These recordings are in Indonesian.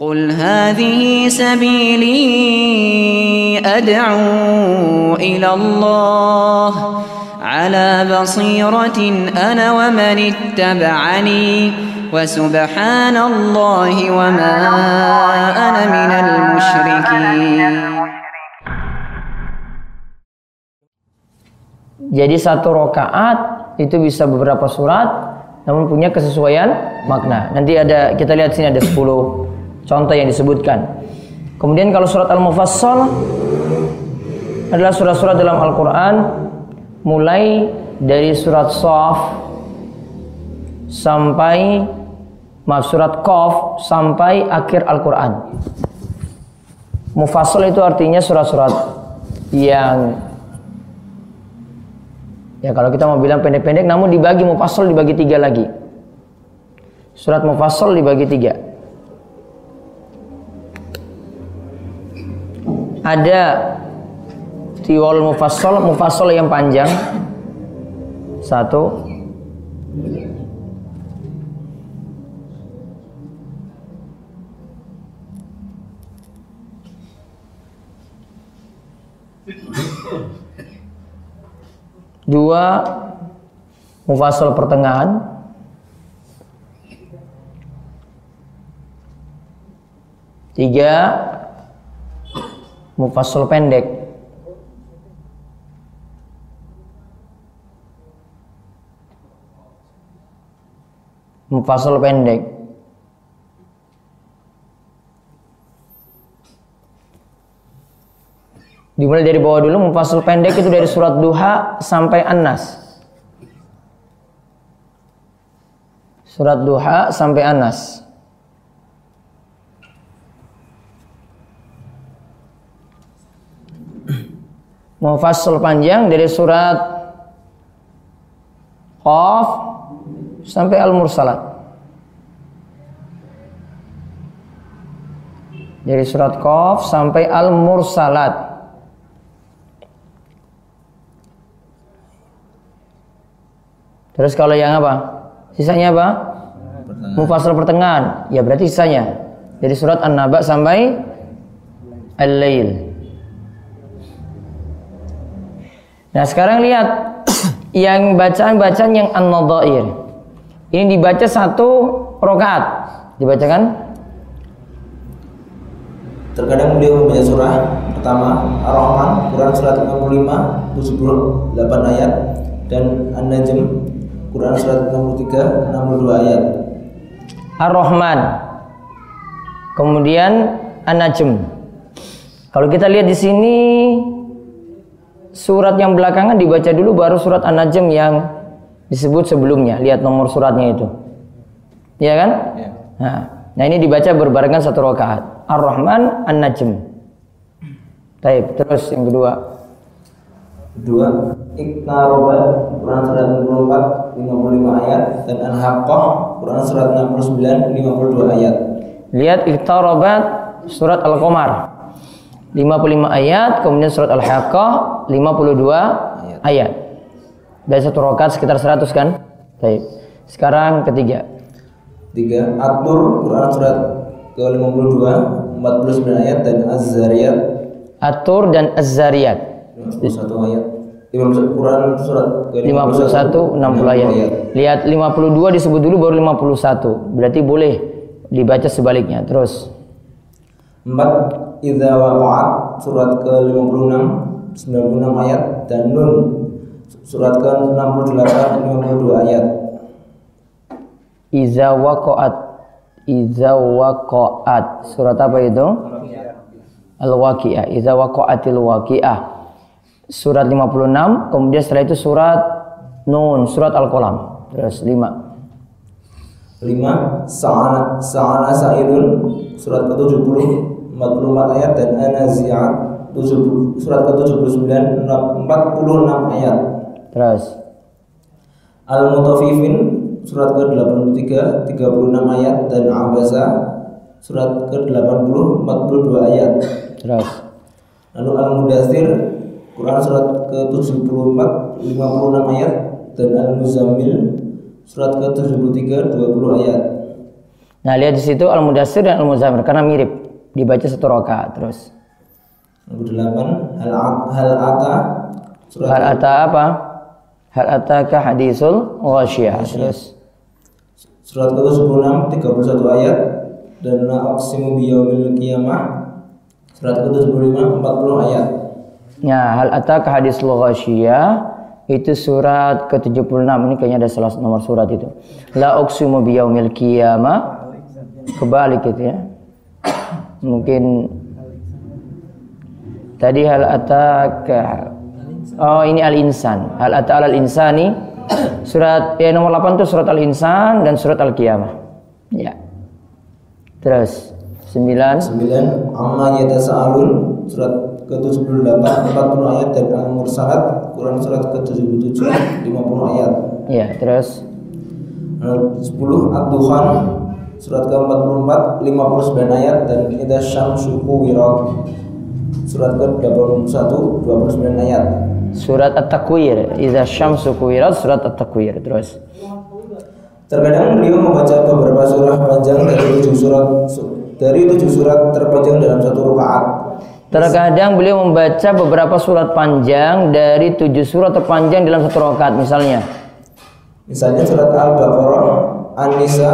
قل هذه سبيلي أدعو إلى الله على بصيرة أنا ومن اتبعني وسبحان الله وما أنا من المشركين Jadi satu rokaat itu bisa beberapa surat, namun punya kesesuaian makna. Nanti ada kita lihat sini ada 10 contoh yang disebutkan. Kemudian kalau surat Al-Mufassal adalah surat-surat dalam Al-Quran mulai dari surat Saf sampai maaf surat Qaf sampai akhir Al-Quran. Mufassal itu artinya surat-surat yang Ya kalau kita mau bilang pendek-pendek namun dibagi mufassal dibagi tiga lagi. Surat mufassal dibagi tiga. Ada tiwal mufassal, mufassal yang panjang. Satu. Dua mufassal pertengahan. Tiga mufassal pendek. Mufassal pendek. Dimulai dari bawah dulu, mufassal pendek itu dari surat Duha sampai An-Nas. Surat Duha sampai An-Nas. Mufassal panjang dari surat Qaf sampai Al-Mursalat. Dari surat Qaf sampai Al-Mursalat. Terus kalau yang apa? Sisanya apa? Mufassal pertengahan. Ya berarti sisanya. Dari surat An-Naba sampai Al-Lail. Nah sekarang lihat yang bacaan-bacaan yang an-nadhair. Ini dibaca satu rokaat. Dibacakan? Terkadang beliau membaca surah pertama Ar-Rahman, Quran surat 55, 78 ayat dan An-Najm, Quran surat 63, 62 ayat. Ar-Rahman. Kemudian An-Najm. Kalau kita lihat di sini surat yang belakangan dibaca dulu baru surat An-Najm yang disebut sebelumnya. Lihat nomor suratnya itu. Iya kan? Ya. Nah, nah ini dibaca berbarengan satu rakaat. Ar-Rahman, An-Najm. Taib. Terus yang kedua. Kedua, Iqnarobat, Quran surat 64, 55 ayat dan Al-Haqqah, Quran surat 69, 52 ayat. Lihat Iqtarabat surat Al-Qamar. 55 ayat, kemudian surat Al-Haqqah 52 ayat. Dari satu rakaat sekitar 100 kan? Baik. Sekarang ketiga. Tiga, At-Tur, Quran surat ke-52, 49 ayat dan Az-Zariyat At-Tur dan Az-Zariyat. 51 ayat. 51 Quran surat51 ke-51, 60 ayat. Lihat 52 disebut dulu baru 51. Berarti boleh dibaca sebaliknya. Terus 4 Idza waqa'at surat ke-56 96 ayat dan Nun surat ke-68 52 ayat. Iza waqa'at Iza waqa'at Surat apa itu? Al-Waqi'ah Iza waqa'atil waqi'ah Surat 56 Kemudian setelah itu surat Nun Surat Al-Qalam Terus 5 5 Sa'ana Sa'ana Sa'irun surat ke-70 44 ayat dan An-Nazi'at 70 surat ke-79 46 ayat. Terus Al-Mutaffifin surat ke-83 36 ayat dan Abasa surat ke-80 42 ayat. Terus Lalu Al-Mudathir Quran surat ke-74 56 ayat dan Al-Muzammil surat ke-73 20 ayat. Nah, lihat di situ Al-Mudassir dan Al-Muzammil karena mirip. Dibaca satu rakaat terus. Nomor 8 hal hal ata surat Hal ata apa? Hal ataka hadisul ghasyiyah. Terus surat ke-76 31 ayat dan la aqsimu biyaumil qiyamah surat ke-75 40 ayat. Ya, hal ataka hadisul ghasyiyah itu surat ke-76 ini kayaknya ada salah nomor surat itu. La uqsimu biyaumil qiyamah kebalik itu ya. Mungkin tadi hal ataka Oh, ini al-insan. Hal ata al insani surat ya nomor 8 itu surat al-insan dan surat al-qiyamah. Ya. Terus 9 9 amma yatasaalun surat ke-78 40 ayat dan al-mursalat Quran surat ke-77 50 ayat. ya, terus Lalu 10 ad-dukhan surat ke-44 59 ayat dan idza syamsu kuwirat surat ke-81 29 ayat. surat at-takwir. Idza syamsu kuwirat surat at-takwir. Terus Terkadang beliau membaca beberapa surah panjang dari tujuh surat dari tujuh surat terpanjang dalam satu rakaat. Terkadang beliau membaca beberapa surat panjang dari tujuh surat terpanjang dalam satu rakaat misalnya. Misalnya surat Al-Baqarah, An-Nisa,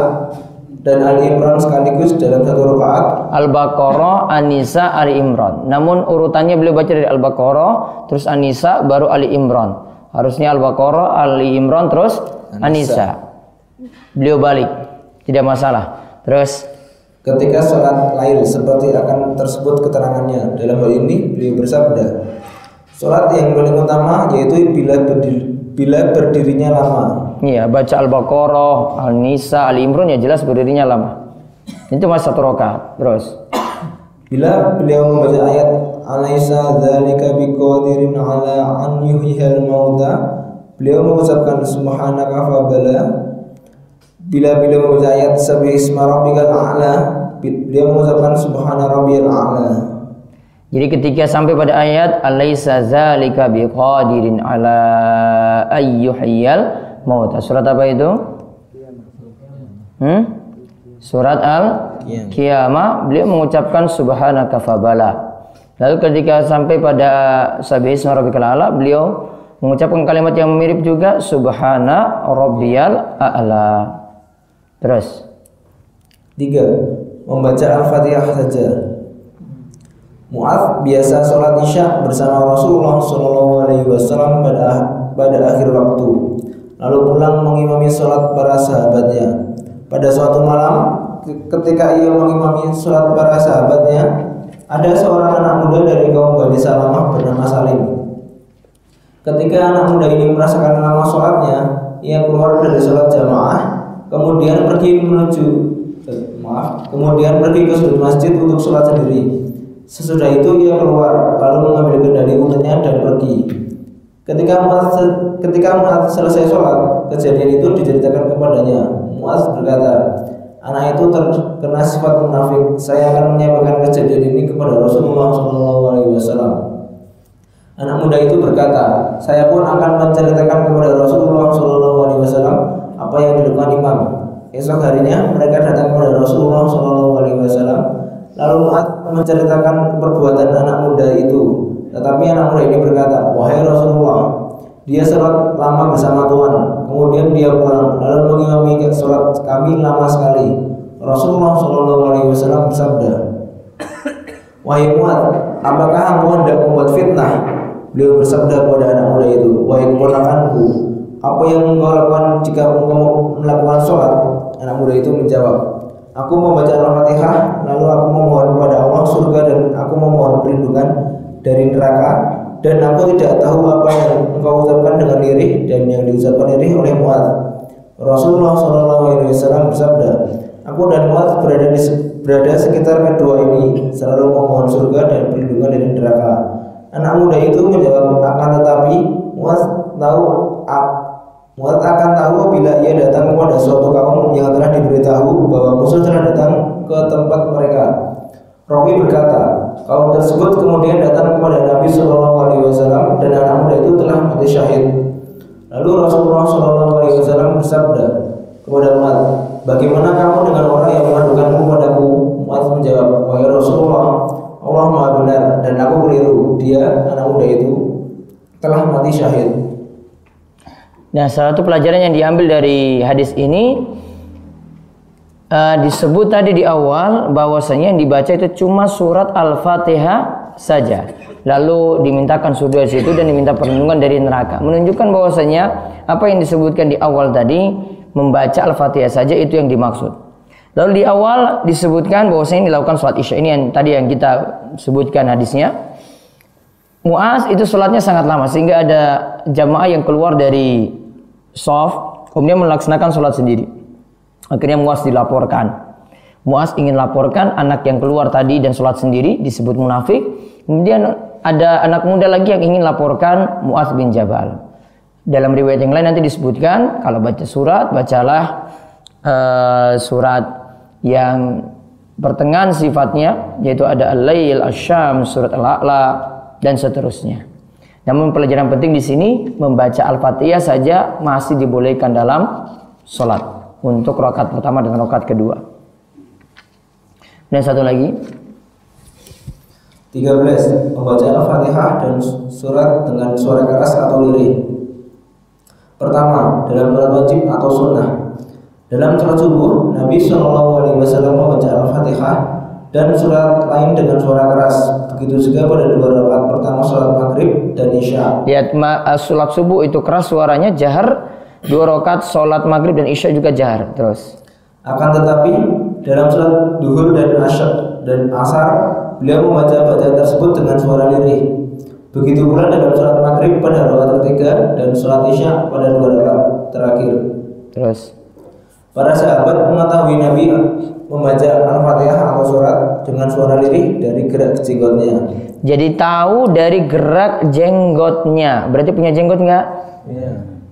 dan Ali Imran sekaligus dalam satu rakaat. Al-Baqarah, An-Nisa, Ali Imran. Namun urutannya beliau baca dari Al-Baqarah, terus An-Nisa, baru Ali Imran. Harusnya Al-Baqarah, Ali Imran, terus An-Nisa. Beliau balik, tidak masalah. Terus Ketika sholat lail seperti akan tersebut keterangannya. Dalam hal ini beliau bersabda, sholat yang paling utama yaitu bila berdiri, bila berdirinya lama. Iya, baca Al-Baqarah, Al-Nisa, Ali Imran ya jelas berdirinya lama. Itu masih satu rakaat. Terus Bila beliau membaca ayat Alaisa dzalika biqadirin ala an yuhyihal mauta Beliau mengucapkan subhanaka fa bala Bila beliau membaca ayat Sabih isma rabbikal a'la Beliau mengucapkan subhana rabbiyal a'la Jadi ketika sampai pada ayat alaisa zalika biqadirin ala ayyuhiyal maut. Surat apa itu? Hmm? Surat Al Qiyamah beliau mengucapkan subhanaka fabala. Lalu ketika sampai pada sabih isma rabbikal a'la beliau mengucapkan kalimat yang mirip juga subhana rabbiyal a'la. Terus Tiga Membaca Al-Fatihah saja Mu'ad biasa sholat isya bersama Rasulullah Shallallahu Alaihi Wasallam pada pada akhir waktu, lalu pulang mengimami sholat para sahabatnya. Pada suatu malam, ketika ia mengimami sholat para sahabatnya, ada seorang anak muda dari kaum Bani Salamah bernama Salim. Ketika anak muda ini merasakan lama sholatnya, ia keluar dari sholat jamaah, kemudian pergi menuju maaf, kemudian pergi ke sudut masjid untuk sholat sendiri. Sesudah itu ia keluar lalu mengambil kendali untuknya dan pergi. Ketika Muaz ketika Muaz selesai sholat, kejadian itu diceritakan kepadanya. Muaz berkata, anak itu terkena sifat munafik. Saya akan menyampaikan kejadian ini kepada Rasulullah SAW. Anak muda itu berkata, saya pun akan menceritakan kepada Rasulullah SAW apa yang dilakukan imam. Esok harinya mereka datang kepada Rasulullah SAW Lalu Mu'ad menceritakan perbuatan anak muda itu. Tetapi anak muda ini berkata, Wahai Rasulullah, dia sholat lama bersama Tuhan. Kemudian dia pulang, lalu mengimami sholat kami lama sekali. Rasulullah Shallallahu Alaihi Wasallam bersabda, Wahai Mu'ad, apakah engkau hendak membuat fitnah? Beliau bersabda kepada anak muda itu, Wahai keponakanku, apa yang engkau lakukan jika engkau melakukan sholat? Anak muda itu menjawab, Aku membaca Al-Fatihah, lalu aku memohon kepada Allah surga dan aku memohon perlindungan dari neraka dan aku tidak tahu apa yang engkau ucapkan dengan lirih dan yang diucapkan lirih oleh Muad. Rasulullah SAW bersabda, aku dan Muad berada di berada sekitar kedua ini selalu memohon surga dan perlindungan dari neraka. Anak muda itu menjawab akan tetapi Muad tahu Muat akan tahu bila ia datang kepada suatu kaum yang telah diberitahu bahwa musuh telah datang ke tempat mereka. Rawi berkata, kaum tersebut kemudian datang kepada Nabi Shallallahu Alaihi Wasallam dan anak muda itu telah mati syahid. Lalu Rasulullah Shallallahu Alaihi Wasallam bersabda kepada Muat, bagaimana kamu dengan orang yang menjawab, Wahai Rasulullah, Allah maha benar dan aku keliru. Dia, anak muda itu, telah mati syahid. Nah, salah satu pelajaran yang diambil dari hadis ini eh, disebut tadi di awal bahwasanya yang dibaca itu cuma surat Al-Fatihah saja. Lalu dimintakan surga situ dan diminta perlindungan dari neraka. Menunjukkan bahwasanya apa yang disebutkan di awal tadi membaca Al-Fatihah saja itu yang dimaksud. Lalu di awal disebutkan bahwasanya dilakukan sholat isya ini yang tadi yang kita sebutkan hadisnya. Muaz itu sholatnya sangat lama sehingga ada jamaah yang keluar dari soft kemudian melaksanakan sholat sendiri. Akhirnya Muaz dilaporkan. Muaz ingin laporkan anak yang keluar tadi dan sholat sendiri disebut munafik. Kemudian ada anak muda lagi yang ingin laporkan Muaz bin Jabal. Dalam riwayat yang lain nanti disebutkan kalau baca surat bacalah uh, surat yang pertengahan sifatnya yaitu ada al-lail, asy-syam, surat al-a'la dan seterusnya. Namun pelajaran penting di sini membaca Al-Fatihah saja masih dibolehkan dalam sholat untuk rokat pertama dan rokat kedua. Dan satu lagi 13. Membaca Al-Fatihah dan surat dengan suara keras atau lirih. Pertama, dalam sholat wajib atau sunnah. Dalam sholat subuh, Nabi Shallallahu Alaihi Wasallam membaca Al-Fatihah dan surat lain dengan suara keras. Begitu juga pada dua rakaat pertama sholat maghrib dan isya. Lihat ma- uh, sholat subuh itu keras suaranya jahar. Dua rakaat sholat maghrib dan isya juga jahar. Terus. Akan tetapi dalam sholat duhur dan asyar dan asar beliau membaca bacaan tersebut dengan suara lirih. Begitu pula dalam sholat maghrib pada rakaat ketiga dan sholat isya pada dua rakaat terakhir. Terus. Para sahabat mengetahui Nabi membaca Al-Fatihah atau surat dengan suara lirih dari gerak jenggotnya. Jadi tahu dari gerak jenggotnya. Berarti punya jenggot nggak? Iya.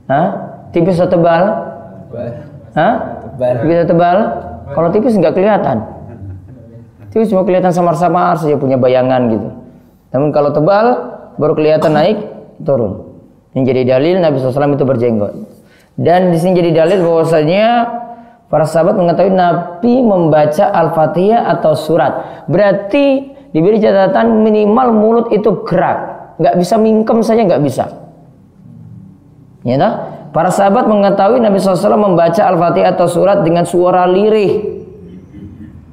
Hah? Tipis atau tebal? Hah? Tipis atau tebal? Kalau tipis nggak kelihatan. Tipis cuma kelihatan samar-samar saja punya bayangan gitu. Namun kalau tebal baru kelihatan naik turun. Yang jadi dalil Nabi SAW itu berjenggot. Dan di sini jadi dalil bahwasanya para sahabat mengetahui Nabi membaca Al-Fatihah atau surat. Berarti diberi catatan minimal mulut itu gerak. Nggak bisa mingkem saja nggak bisa. Ya toh? Para sahabat mengetahui Nabi SAW membaca Al-Fatihah atau surat dengan suara lirih.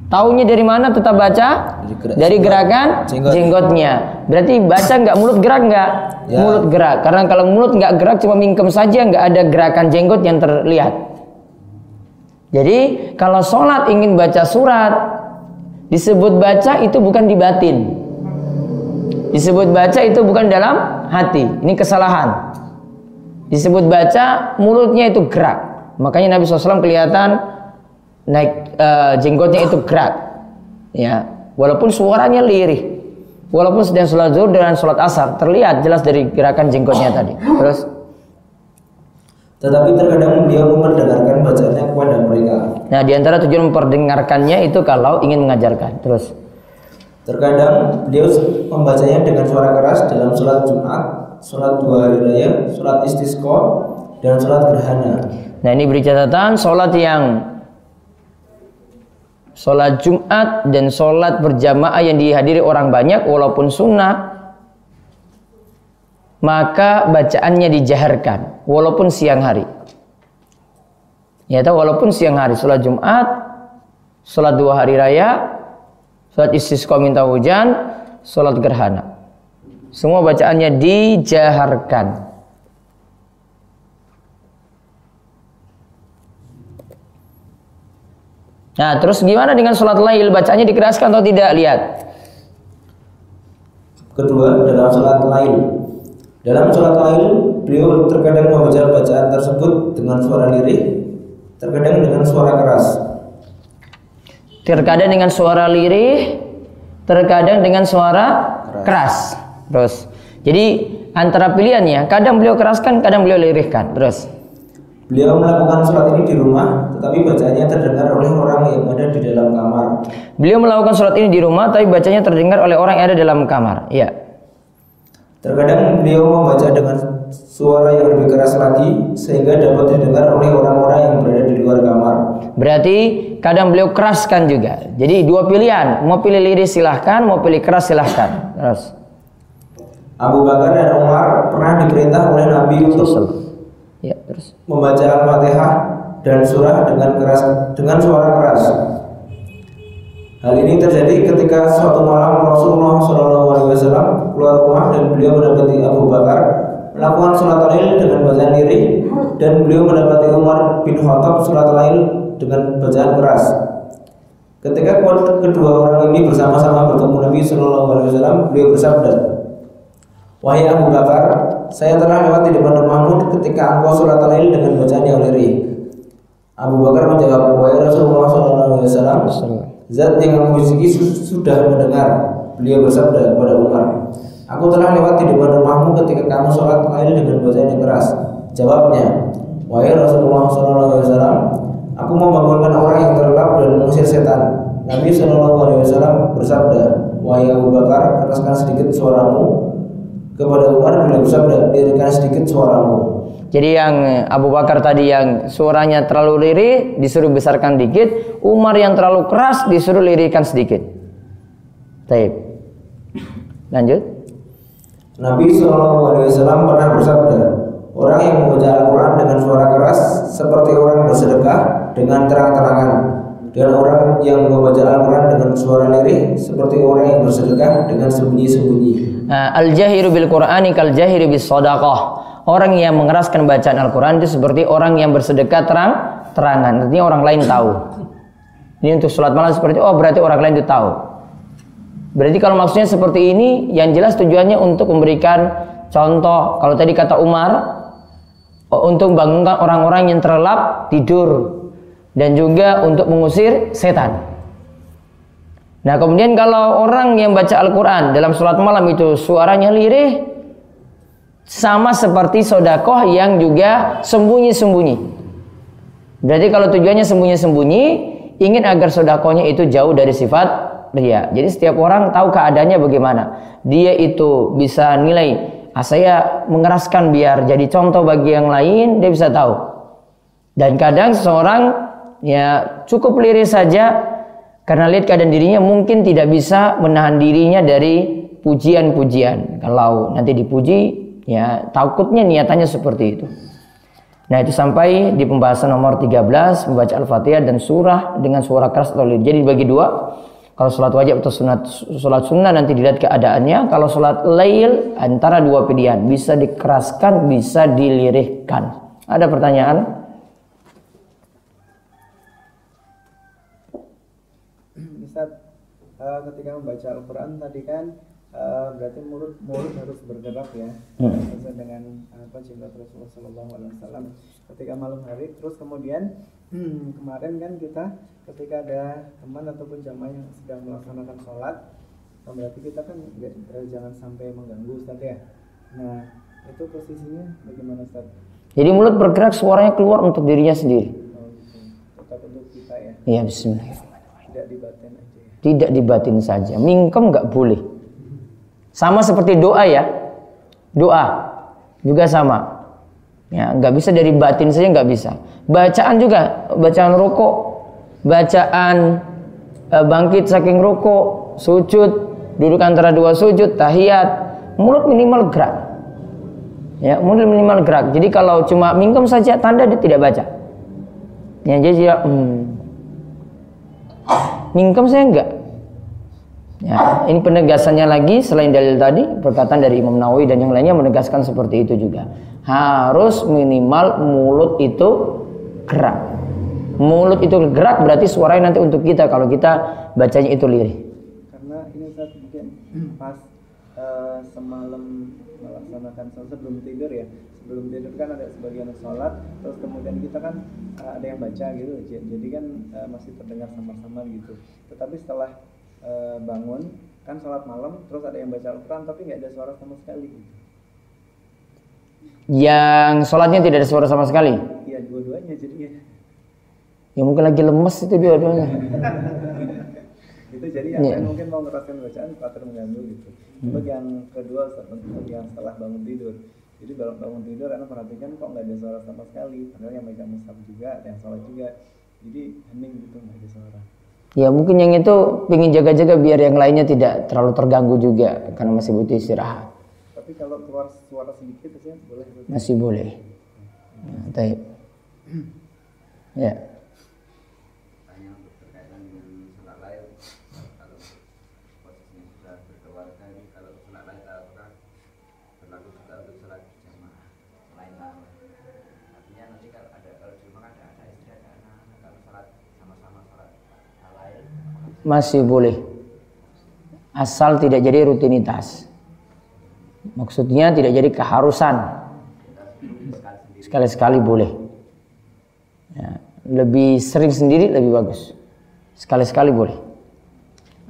Taunya dari mana tetap baca? Dari gerak- Dari gerakan jenggot. jenggotnya. Berarti baca nggak mulut gerak nggak? Ya. Mulut gerak. Karena kalau mulut nggak gerak cuma mingkem saja nggak ada gerakan jenggot yang terlihat. Jadi kalau sholat ingin baca surat disebut baca itu bukan di batin. Disebut baca itu bukan dalam hati. Ini kesalahan. Disebut baca mulutnya itu gerak. Makanya Nabi SAW kelihatan naik eh, jenggotnya itu gerak. Ya, walaupun suaranya lirih. Walaupun sedang sholat zuhur dan sholat asar terlihat jelas dari gerakan jenggotnya tadi. Terus Tetapi terkadang beliau memperdengarkan bacaannya kepada mereka. Nah, di antara tujuan memperdengarkannya itu kalau ingin mengajarkan. Terus. Terkadang beliau membacanya dengan suara keras dalam sholat Jumat, sholat dua hari raya, sholat istisqa, dan sholat gerhana. Nah, ini beri catatan sholat yang sholat Jumat dan sholat berjamaah yang dihadiri orang banyak walaupun sunnah maka bacaannya dijaharkan walaupun siang hari. Ya, walaupun siang hari sholat Jumat, sholat dua hari raya, sholat istisqa minta hujan, sholat gerhana. Semua bacaannya dijaharkan. Nah, terus gimana dengan sholat lail? Bacanya dikeraskan atau tidak? Lihat. Kedua, dalam sholat lain. Dalam sholat lain, beliau terkadang membaca bacaan tersebut dengan suara lirih, terkadang dengan suara keras. Terkadang dengan suara lirih, terkadang dengan suara keras. Terus. Jadi antara pilihannya, kadang beliau keraskan, kadang beliau lirihkan. Terus. Beliau melakukan sholat ini di rumah, tetapi bacaannya terdengar oleh orang yang ada di dalam kamar. Beliau melakukan sholat ini di rumah, tapi bacanya terdengar oleh orang yang ada dalam kamar. Iya. Terkadang beliau membaca dengan suara yang lebih keras lagi sehingga dapat didengar oleh orang-orang yang berada di luar kamar. Berarti kadang beliau keraskan juga. Jadi dua pilihan, mau pilih liris silahkan, mau pilih keras silahkan. Terus. Abu Bakar dan Umar pernah diperintah oleh Nabi untuk Ya, terus. membaca Al-Fatihah dan surah dengan keras dengan suara keras. Hal ini terjadi ketika suatu malam Rasulullah SAW keluar rumah dan beliau mendapati Abu Bakar melakukan sholat lail dengan bacaan lirih dan beliau mendapati Umar bin Khattab sholat lail dengan bacaan keras. Ketika kedua orang ini bersama-sama bertemu Nabi Shallallahu Alaihi Wasallam, beliau bersabda, Wahai Abu Bakar, saya telah lewat di depan rumahmu ketika engkau sholat lail dengan bacaan yang lirih. Abu Bakar menjawab, Wahai Rasulullah Alaihi Wasallam, Zat yang kamu bisikin sudah mendengar. Beliau bersabda kepada Umar, Aku telah lewat di depan rumahmu ketika kamu sholat lail dengan bacaan yang keras. Jawabnya, Wahai Rasulullah SAW, aku membangunkan orang yang terlelap dan mengusir setan. Nabi SAW bersabda, Wahai Abu Bakar, keraskan sedikit suaramu. Kepada Umar beliau bersabda, lirikan sedikit suaramu. Jadi yang Abu Bakar tadi yang suaranya terlalu lirih disuruh besarkan dikit, Umar yang terlalu keras disuruh lirikan sedikit. Taib. Lanjut. Nabi SAW pernah bersabda, orang yang membaca Al-Quran dengan suara keras seperti orang bersedekah dengan terang-terangan, dan orang yang membaca Al-Quran dengan suara lirih seperti orang yang bersedekah dengan sembunyi-sembunyi. Nah, al-jahiru bil Qur'ani kal jahiru bis sadaqah. Orang yang mengeraskan bacaan Al-Quran itu seperti orang yang bersedekah terang-terangan. Artinya orang lain tahu. Ini untuk sholat malam seperti oh berarti orang lain itu tahu. Berarti kalau maksudnya seperti ini, yang jelas tujuannya untuk memberikan contoh. Kalau tadi kata Umar, oh, untuk bangunkan orang-orang yang terlelap tidur dan juga untuk mengusir setan. Nah kemudian kalau orang yang baca Al-Quran dalam sholat malam itu suaranya lirih, sama seperti sodakoh yang juga sembunyi-sembunyi. Berarti kalau tujuannya sembunyi-sembunyi, ingin agar sodakohnya itu jauh dari sifat ria. Jadi setiap orang tahu keadaannya bagaimana. Dia itu bisa nilai, ah, saya mengeraskan biar jadi contoh bagi yang lain, dia bisa tahu. Dan kadang seseorang ya cukup lirik saja karena lihat keadaan dirinya mungkin tidak bisa menahan dirinya dari pujian-pujian. Kalau nanti dipuji, ya takutnya niatannya seperti itu. Nah itu sampai di pembahasan nomor 13 membaca Al-Fatihah dan surah dengan suara keras atau lirik. Jadi bagi dua, kalau sholat wajib atau sunat, sholat sunnah nanti dilihat keadaannya. Kalau sholat lail antara dua pilihan bisa dikeraskan, bisa dilirihkan. Ada pertanyaan? Ustaz, uh, ketika membaca Al-Quran tadi kan uh, berarti mulut mulut harus bergerak ya, hmm. sesuai dengan apa cinta Rasulullah SAW. Ketika malam hari, terus kemudian hmm, kemarin kan kita ketika ada teman ataupun jamaah yang sedang melaksanakan sholat nah berarti kita kan eh, jangan sampai mengganggu Ustaz ya nah itu posisinya bagaimana Ustaz? Jadi mulut bergerak suaranya keluar untuk dirinya sendiri. Oh, gitu. Tetap untuk kita ya. Iya Bismillahirrahmanirrahim. Tidak dibatin Ya? Tidak dibatin saja. Mingkem nggak boleh. Sama seperti doa ya. Doa juga sama. Ya, nggak bisa dari batin saja nggak bisa. Bacaan juga, bacaan rokok, bacaan e, bangkit saking rokok, sujud, duduk antara dua sujud, tahiyat, mulut minimal gerak. Ya, mulut minimal gerak. Jadi kalau cuma mingkem saja tanda dia tidak baca. Ya, jadi dia hmm. Mingkem saya enggak. Ya, ini penegasannya lagi selain dalil tadi perkataan dari Imam Nawawi dan yang lainnya menegaskan seperti itu juga. Harus minimal mulut itu gerak. Mulut itu gerak berarti suaranya nanti untuk kita kalau kita bacanya itu lirih. Karena ini saat mungkin pas uh, semalam melaksanakan sholat sebelum tidur ya. Sebelum tidur kan ada sebagian sholat terus kemudian kita kan uh, ada yang baca gitu. Jadi kan uh, masih terdengar sama-sama gitu. Tetapi setelah uh, bangun kan sholat malam terus ada yang baca Al-Quran tapi nggak ada suara sama sekali gitu. yang sholatnya tidak ada suara sama sekali iya dua-duanya jadinya Ya mungkin lagi lemes itu dua-duanya. itu jadi yang yeah. mungkin mau ngerasain bacaan khawatir mengganggu gitu. Hmm. Untuk yang kedua untuk yang setelah bangun tidur jadi bangun bangun tidur anak perhatikan kok nggak ada suara sama sekali padahal yang megang mushaf juga ada yang sholat juga jadi hening gitu nggak ada suara Ya mungkin yang itu ingin jaga-jaga biar yang lainnya tidak terlalu terganggu juga karena masih butuh istirahat. tapi kalau keluar suara sedikit ya boleh Masih boleh. Ya, taib. Ya. kalau berkeluarga ini kalau berlaku juga untuk sholat jamaah lain lain artinya nanti kalau ada kalau di rumah kan ada ada istri ada anak kalau sholat sama-sama sholat hal lain Masih boleh. Asal tidak jadi rutinitas. Maksudnya tidak jadi keharusan. Sekali-sekali boleh. Ya, lebih sering sendiri lebih bagus. Sekali-sekali boleh.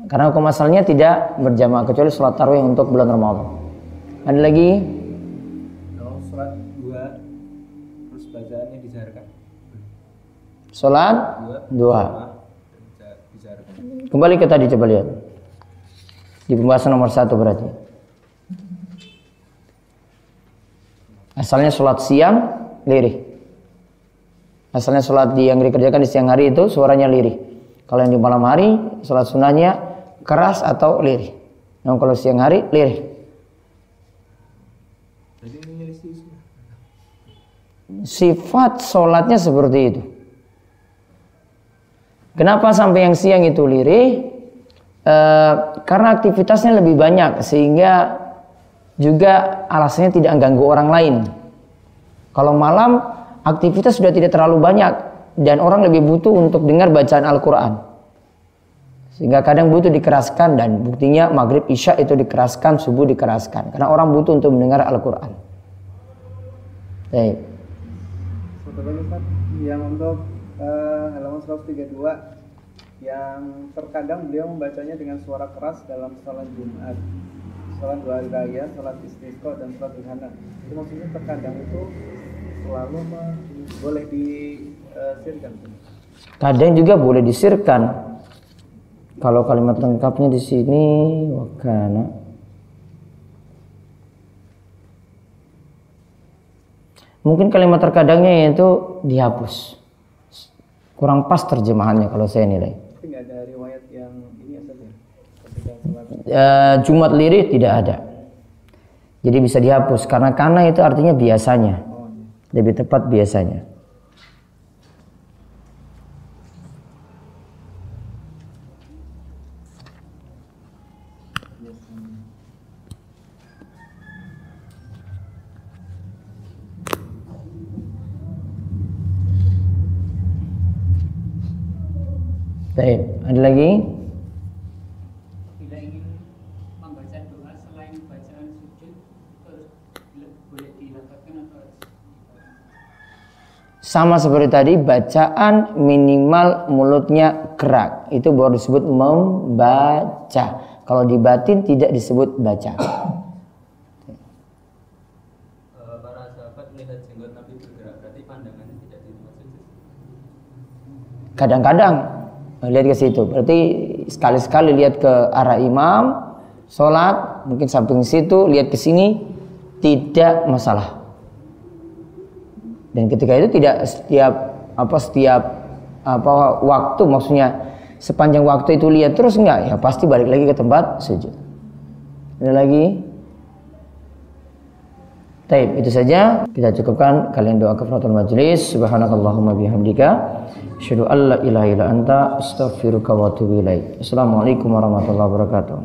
Karena hukum asalnya tidak berjamaah kecuali sholat tarawih untuk bulan Ramadan. Ada lagi? sholat dua terus bacaannya dijaharkan Sholat dua. Kembali ke tadi coba lihat. Di pembahasan nomor satu berarti. Asalnya sholat siang, lirih. Asalnya sholat di yang dikerjakan di siang hari itu suaranya lirih. Kalau yang di malam hari, sholat sunnahnya keras atau lirih. Nah, kalau siang hari, lirih. Sifat sholatnya seperti itu. Kenapa sampai yang siang itu lirih? Eh, karena aktivitasnya lebih banyak sehingga juga alasannya tidak mengganggu orang lain. Kalau malam aktivitas sudah tidak terlalu banyak dan orang lebih butuh untuk dengar bacaan Al-Quran. Sehingga kadang butuh dikeraskan dan buktinya maghrib isya itu dikeraskan, subuh dikeraskan. Karena orang butuh untuk mendengar Al-Quran. Baik. Yang untuk eh, halaman 132 yang terkadang beliau membacanya dengan suara keras dalam sholat Jumat, sholat dua hari raya, sholat istisqa dan sholat duhana. Itu maksudnya terkadang itu selalu boleh disirkan. Kadang juga boleh disirkan. Kalau kalimat lengkapnya di sini wakana. Mungkin kalimat terkadangnya yaitu dihapus. Kurang pas terjemahannya kalau saya nilai. Nggak ada riwayat yang ini ya ya? Eh, Jumat lirih tidak ada. Jadi bisa dihapus karena kana itu artinya biasanya. oh, iya. Lebih tepat biasanya. Baik, ada lagi? bila ingin membaca doa selain bacaan sujud terus le- boleh dilafazkan atau harus Sama seperti tadi, bacaan minimal mulutnya gerak. Itu baru disebut membaca. Kalau di batin tidak disebut baca. Eh, para sahabat melihat jenggot Nabi bergerak berarti pandangannya tidak di tempat sujud Kadang-kadang lihat ke situ. Berarti sekali-sekali lihat ke arah imam, sholat, mungkin samping situ, lihat ke sini, tidak masalah. Dan ketika itu tidak setiap apa setiap apa waktu maksudnya sepanjang waktu itu lihat terus enggak ya pasti balik lagi ke tempat sujud. Ada lagi? Taib, itu saja kita cukupkan kalian doa kafaratul majlis subhanakallahumma bihamdika asyhadu an la ilaha illa anta astaghfiruka wa atubu ilaik. Assalamualaikum warahmatullahi wabarakatuh.